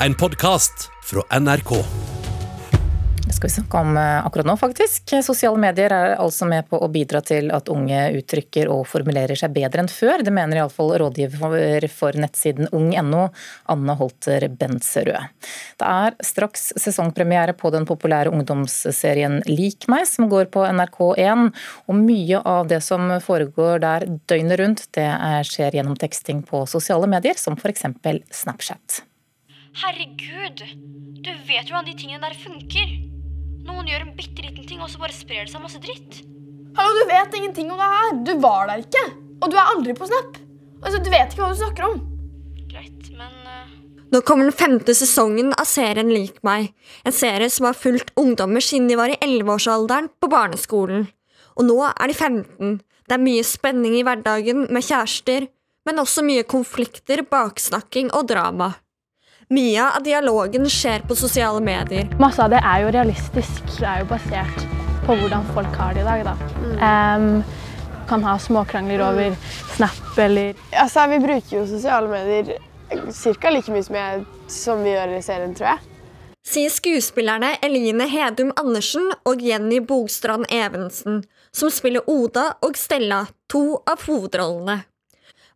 en podkast fra NRK. Det skal vi snakke om eh, akkurat nå, faktisk. Sosiale medier er altså med på å bidra til at unge uttrykker og formulerer seg bedre enn før. Det mener iallfall rådgiver for nettsiden ung.no, Anne Holter Benserød. Det er straks sesongpremiere på den populære ungdomsserien Lik meg, som går på NRK1. Og mye av det som foregår der døgnet rundt, det skjer gjennom teksting på sosiale medier, som f.eks. Snapchat. Herregud, du vet jo hvordan de tingene der funker. Noen gjør en bitte liten ting, og så bare sprer det seg masse dritt. Hallo, du vet ingenting om det her. Du var der ikke. Og du er aldri på Snap. Altså, Du vet ikke hva du snakker om. Greit, men uh... Nå kommer den femte sesongen av serien Lik meg. En serie som har fulgt ungdommer siden de var i 11-årsalderen på barneskolen. Og nå er de 15. Det er mye spenning i hverdagen med kjærester, men også mye konflikter, baksnakking og drama. Mye av dialogen skjer på sosiale medier. Masse av det er jo realistisk. Det er jo basert på hvordan folk har det i dag. Da. Mm. Um, kan ha småkrangler over Snap eller Altså, Vi bruker jo sosiale medier ca. like mye som, jeg, som vi gjør i serien, tror jeg. Sier skuespillerne Eline Hedum Andersen og Jenny Bogstrand Evensen, som spiller Oda og Stella, to av hovedrollene.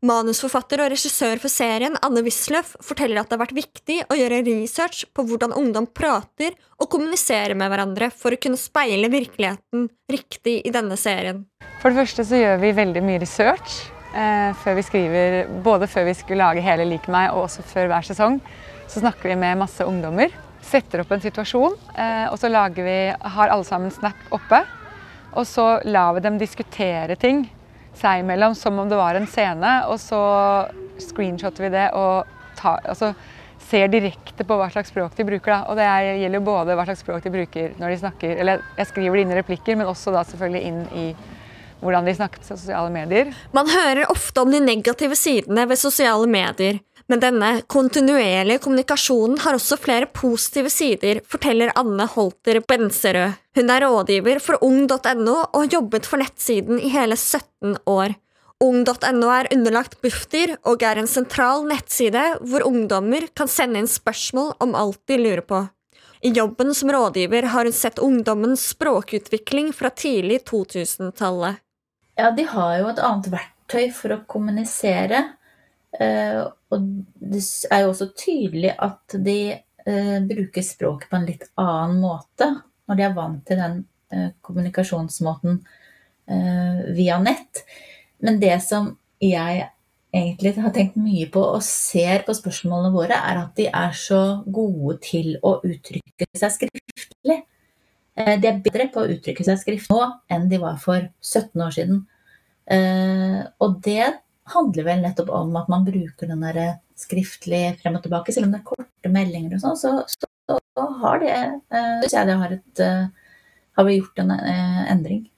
Manusforfatter og regissør for serien, Anne Wisløff, forteller at det har vært viktig å gjøre research på hvordan ungdom prater og kommuniserer med hverandre for å kunne speile virkeligheten riktig i denne serien. For det første så gjør vi veldig mye research eh, før vi skriver, både før vi skulle lage hele Lik meg og også før hver sesong. Så snakker vi med masse ungdommer, setter opp en situasjon, eh, og så vi, har alle sammen Snap oppe. Og så lar vi dem diskutere ting seg imellom som om det var en scene, og så screenshotter vi det og tar, altså, ser direkte på hva slags språk de bruker. Da. Og det gjelder jo både hva slags språk de bruker når de snakker Eller jeg skriver det inn i replikker, men også da selvfølgelig inn i hvordan de snakker på sosiale medier. Man hører ofte om de negative sidene ved sosiale medier. Men denne kontinuerlige kommunikasjonen har også flere positive sider, forteller Anne Holter Benserød. Hun er rådgiver for ung.no og har jobbet for nettsiden i hele 17 år. Ung.no er underlagt Bufdir og er en sentral nettside hvor ungdommer kan sende inn spørsmål om alt de lurer på. I jobben som rådgiver har hun sett ungdommens språkutvikling fra tidlig 2000-tallet. Ja, de har jo et annet verktøy for å kommunisere. Eh, og det er jo også tydelig at de eh, bruker språket på en litt annen måte når de er vant til den eh, kommunikasjonsmåten via nett. Men det som jeg egentlig har tenkt mye på og ser på spørsmålene våre, er at de er så gode til å uttrykke seg skriftlig. De er bedre på å uttrykke seg skriftlig nå enn de var for 17 år siden. Og det handler vel nettopp om at man bruker den der skriftlig frem og tilbake. Selv om det er korte meldinger og sånn, så, så, så, har det uh, Syns jeg det har, et, uh, har vi gjort en uh, endring.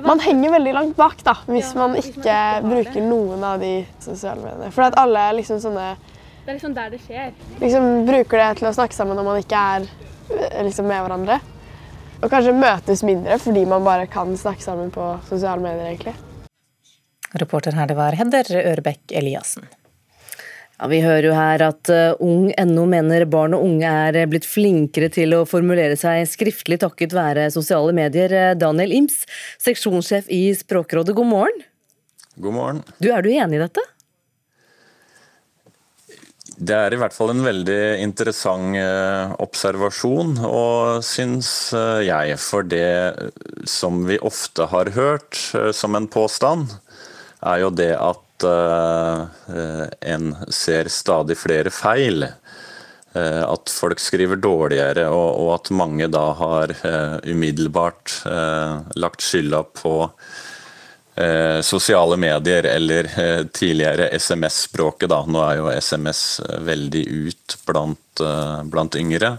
Man henger veldig langt bak da, hvis man ikke bruker noen av de sosiale mediene. For at alle er liksom sånne Det er liksom der det skjer. Liksom Bruker det til å snakke sammen når man ikke er liksom, med hverandre. Og kanskje møtes mindre fordi man bare kan snakke sammen på sosiale medier. egentlig. Reporter her det var Hedder Ørbekk Eliassen. Ja, Vi hører jo her at uh, Ung.no mener barn og unge er blitt flinkere til å formulere seg skriftlig takket være sosiale medier. Eh, Daniel Ims, seksjonssjef i Språkrådet, god morgen. God morgen. Du, Er du enig i dette? Det er i hvert fall en veldig interessant eh, observasjon, og syns eh, jeg. For det som vi ofte har hørt eh, som en påstand, er jo det at en ser stadig flere feil. At folk skriver dårligere, og at mange da har umiddelbart lagt skylda på eh, sosiale medier eller eh, tidligere SMS-språket. Nå er jo SMS eh, veldig ut blant, blant yngre.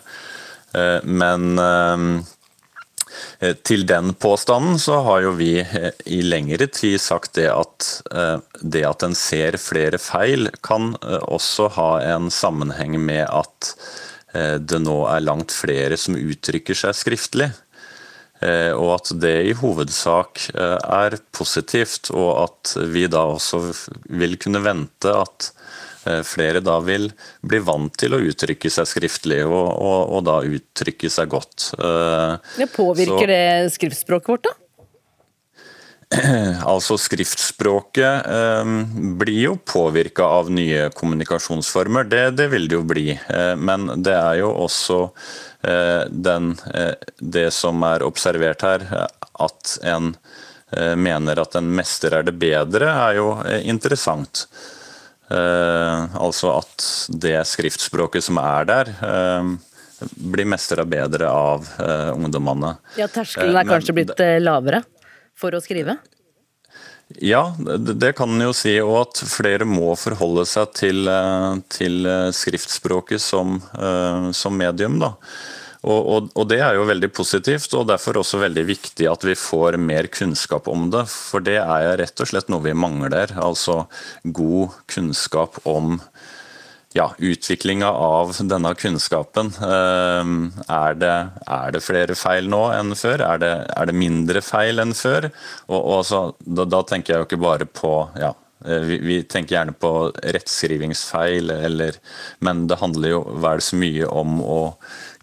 Men til den påstanden så har jo vi i lengre tid sagt det at det at en ser flere feil, kan også ha en sammenheng med at det nå er langt flere som uttrykker seg skriftlig. Og at det i hovedsak er positivt, og at vi da også vil kunne vente at flere da vil bli vant til å uttrykke seg skriftlig, og, og, og da uttrykke seg godt. Det påvirker Så, det skriftspråket vårt, da? Altså Skriftspråket eh, blir jo påvirka av nye kommunikasjonsformer, det, det, vil det jo bli. Eh, men det er jo også eh, den, eh, det som er observert her, at en eh, mener at en mester er det bedre, er jo eh, interessant. altså at det skriftspråket som er der, blir mestra bedre av ungdommene. Ja, Terskelen er kanskje blitt lavere? for å skrive? Ja, det kan en jo si. Og at flere må forholde seg til, eh, til eh, skriftspråket som, eh, som medium. da. Og, og, og, Det er jo veldig positivt, og derfor også veldig viktig at vi får mer kunnskap om det. For det er rett og slett noe vi mangler. Altså god kunnskap om ja, utviklinga av denne kunnskapen. Ehm, er det, er det, flere feil nå enn før? Er det, er det mindre feil enn før? Og, og så, da, da, tenker jeg jo ikke bare på ja, eh, vi, vi, tenker gjerne på rettskrivingsfeil, eller, men det handler jo vel så mye om å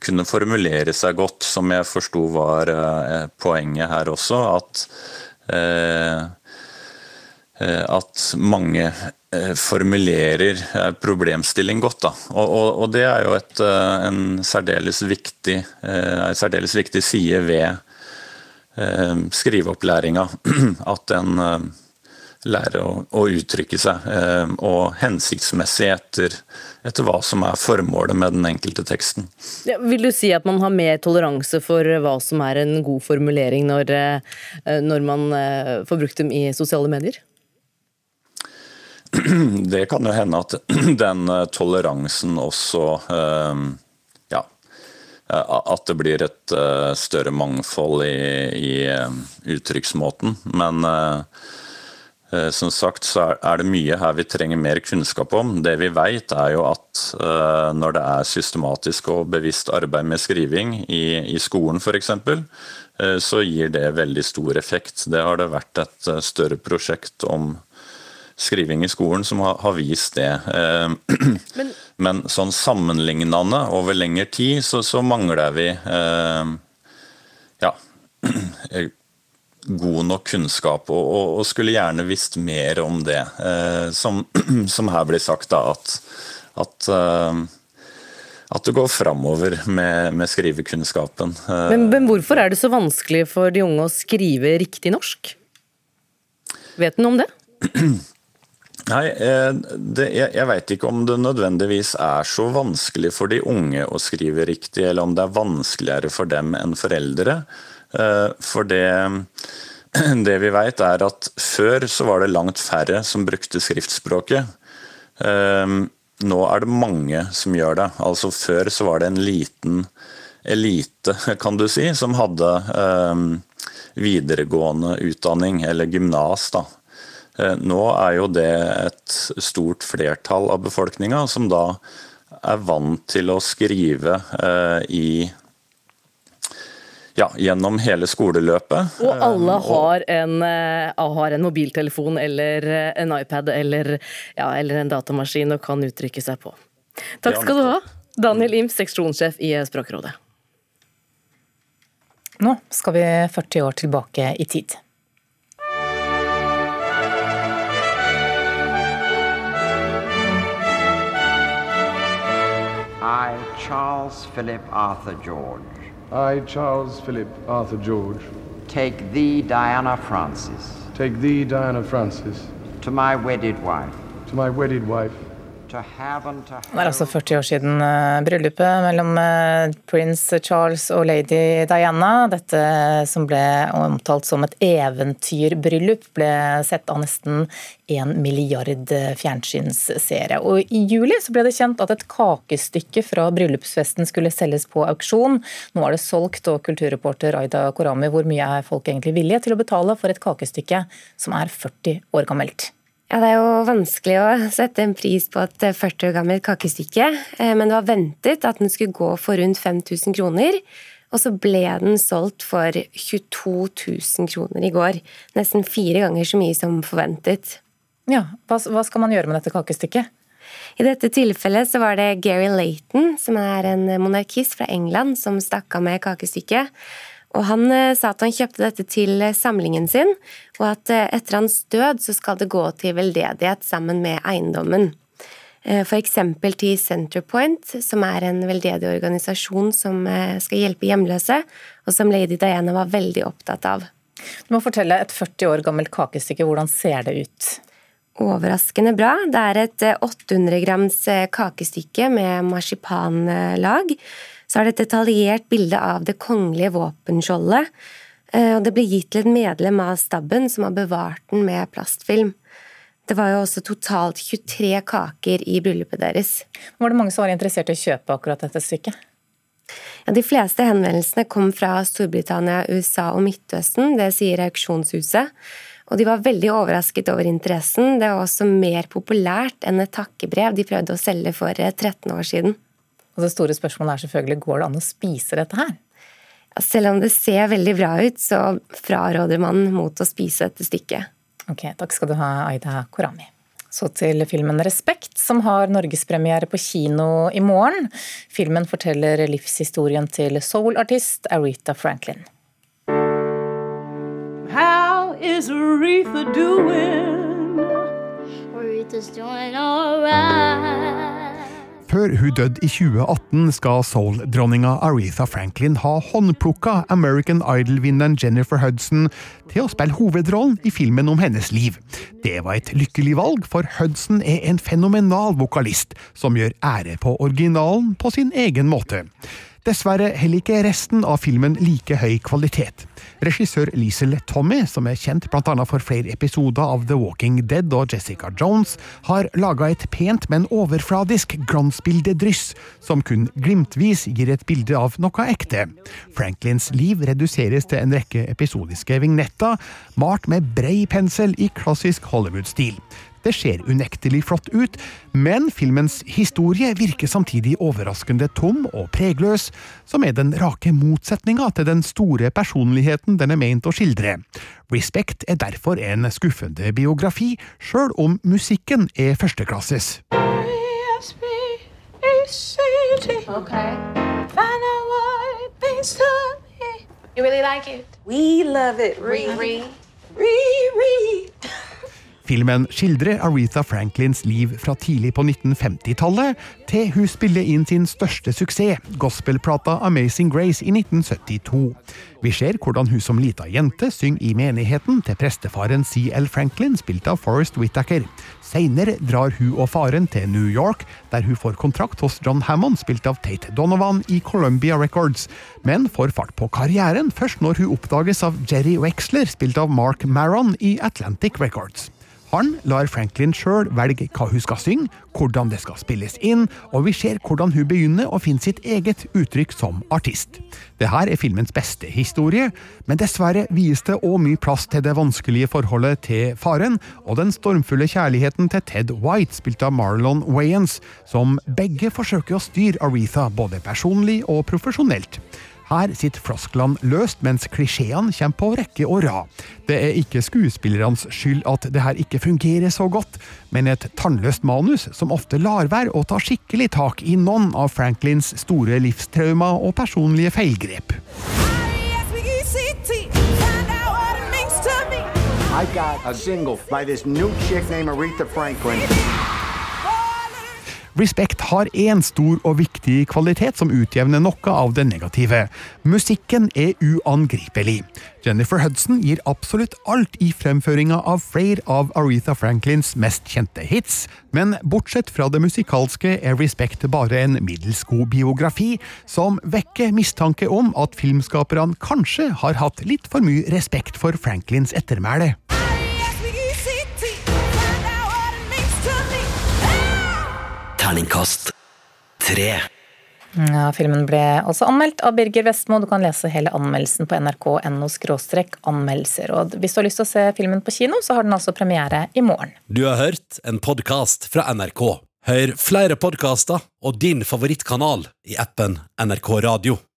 kunne formulere seg godt, som jeg forsto var eh, poenget her også. At eh, eh at mange formulerer eh, problemstilling godt. Da. Og, og, og det er jo et, eh, en særdeles viktig, en særdeles viktig side ved skriveopplæringa. At en lærer å, å uttrykke seg, og hensiktsmessig etter, etter, hva som er formålet med den enkelte teksten. Ja, vil du si at man har mer toleranse for hva som er en god formulering, når, når man får brukt dem i sosiale medier? det kan jo hende at den eh, toleransen også eh, ja, eh, at det blir et større mangfold i, i uttrykksmåten. Men som sagt så er det mye her vi trenger mer kunnskap om. Det vi vet er jo at når det er systematisk og bevisst arbeid med skriving i, i skolen f.eks., så gir det veldig stor effekt. Det har det vært et større prosjekt om skriving i skolen som har, har vist det. Eh, men, Men, sånn sammenlignende over lengre tid, så, så mangler vi eh, ja, god nok kunnskap, og, og, og, skulle gjerne visst mer om det. Eh, som, som, her blir sagt, da, at, at eh, at det går framover med, med skrivekunnskapen. Eh, men, men, hvorfor er det så vanskelig for de unge å skrive riktig norsk? Vet du noe om det? Nei, eh, det, jeg, jeg veit ikke om det nødvendigvis er så vanskelig for de unge å skrive riktig, eller om det er vanskeligere for dem enn foreldre. Eh, for det, det vi veit er at før så var det langt færre som brukte skriftspråket. Eh, nå er det mange som gjør det. Altså Før så var det en liten elite, kan du si, som hadde videregående utdanning, eller gymnas, da. Eh, nå er jo det et stort flertall av befolkninga som da er vant til å skrive eh, i ja, gjennom hele skoleløpet. Og alle eh, har en, har en mobiltelefon eller en iPad eller, ja, eller, en datamaskin og kan uttrykke seg på. Takk skal du ha, Daniel Ims, seksjonssjef i Språkrådet. Nå skal vi 40 år tilbake i tid. Charles Philip Arthur George. I, Charles Philip Arthur George. Take thee, Diana Francis. Take thee, Diana Francis. To my wedded wife. To my wedded wife. Det er altså 40 år siden eh, bryllupet mellom eh, prins Charles og lady Diana. Dette som ble omtalt som et eventyrbryllup, ble sett av nesten en milliard fjernsynsseere. Og I juli så ble det kjent at et kakestykke fra bryllupsfesten skulle selges på auksjon. Nå er det solgt, og kulturreporter Aida Korami, hvor mye er folk egentlig villige til å betale for et kakestykke som er 40 år gammelt? Ja, Det er jo vanskelig å sette en pris på et 40 år gammelt kakestykke, eh, men det var ventet at den skulle gå for rundt 5000 kroner. Og så ble den solgt for 22 000 kroner i går. Nesten fire ganger så mye som forventet. Ja, hva, hva skal man gjøre med dette kakestykket? I dette tilfellet så var det Gary Layton, som er en monarkist fra England, som stakk av med kakestykket. Og Han eh, sa at han kjøpte dette til samlingen sin, og at eh, etter hans død så skal det gå til veldedighet sammen med eiendommen. Eh, F.eks. til Centerpoint, som er en veldedig organisasjon som skal hjelpe hjemløse, og som lady Diana var veldig opptatt av. Du må fortelle et 40 år gammelt kakestykke, hvordan ser det ut? overraskende bra. Det er et 800 eh, grams eh, kakestykke med marsipanlag. Så er det et detaljert bilde av det kongelige våpenskjoldet. Eh, og det ble gitt til et medlem av stabben som har bevart den med plastfilm. Det var jo også totalt 23 kaker i bryllupet deres. Var det mange som var interessert i å kjøpe akkurat dette stykket? Ja, de fleste henvendelsene kom fra Storbritannia, USA og Midtøsten. Det sier auksjonshuset. Og de var veldig overrasket over interessen. Det var også mer populært enn et takkebrev de prøvde å selge for 13 eh, år siden. Og det store spørsmålet er selvfølgelig går det an å spise dette her? Ja, selv om det ser veldig bra ut, så fraråder man mot å spise dette stykket. Ok, takk skal du ha, Aida Korami. Så til filmen Respekt, som har norgespremiere på kino i morgen. Filmen forteller livshistorien til soul-artist Aretha Franklin. How is Aretha doing? Aretha's doing alright. Før hun døde i 2018, skal soul-dronninga Aretha Franklin ha håndplukka American Idol-vinneren Jennifer Hudson til å spille hovedrollen i filmen om hennes liv. Det var et lykkelig valg, for Hudson er en fenomenal vokalist som gjør ære på originalen på sin egen måte. Dessverre heller ikke resten av filmen like høy kvalitet. Regissør Liesel Tommy, som er kjent bl.a. for flere episoder av The Walking Dead og Jessica Jones, har laga et pent, men overfladisk glansbildedryss, som kun glimtvis gir et bilde av noe ekte. Franklins liv reduseres til en rekke episodiske vignetter, malt med brei pensel i klassisk Hollywood-stil. Det ser unektelig flott ut, men filmens historie virker samtidig overraskende tom og pregløs, som er den rake motsetninga til den store personligheten den er meint å skildre. Respect er derfor en skuffende biografi, sjøl om musikken er førsteklasses. Okay. Find out it means to me. You really like it? We love it. Riri. Riri. Filmen skildrer Aretha Franklins liv fra tidlig på 1950-tallet til hun spiller inn sin største suksess, gospelplata Amazing Grace i 1972. Vi ser hvordan hun som lita jente synger i menigheten til prestefaren CL Franklin, spilt av Forrest Whittaker. Seinere drar hun og faren til New York, der hun får kontrakt hos John Hammond, spilt av Tate Donovan i Columbia Records, men får fart på karrieren først når hun oppdages av Jerry Wexler, spilt av Mark Maron i Atlantic Records. Han lar Franklin sjøl velge hva hun skal synge, hvordan det skal spilles inn, og vi ser hvordan hun begynner å finne sitt eget uttrykk som artist. Dette er filmens beste historie, men dessverre vies det òg mye plass til det vanskelige forholdet til faren, og den stormfulle kjærligheten til Ted White, spilt av Marlon Wayans, som begge forsøker å styre Aretha både personlig og profesjonelt. Her sitter flosklene løst, mens klisjeene kommer på rekke og rad. Det er ikke skuespillernes skyld at det her ikke fungerer så godt, men et tannløst manus som ofte lar være å ta skikkelig tak i noen av Franklins store livstraumer og personlige feilgrep. I got a single by this new chick named Aretha Franklin. Respect har én stor og viktig kvalitet som utjevner noe av det negative. Musikken er uangripelig. Jennifer Hudson gir absolutt alt i fremføringa av flere av Aretha Franklins mest kjente hits, men bortsett fra det musikalske er Respect bare en middels god biografi, som vekker mistanke om at filmskaperne kanskje har hatt litt for mye respekt for Franklins ettermæle. Terningkast tre. Ja, filmen ble også anmeldt av Birger Vestmo. Du kan lese hele anmeldelsen på nrk.no anmeldelser. Og hvis du har lyst til å se filmen på kino, så har den altså premiere i morgen. Du har hørt en podkast fra NRK. Hør flere podkaster og din favorittkanal i appen NRK Radio.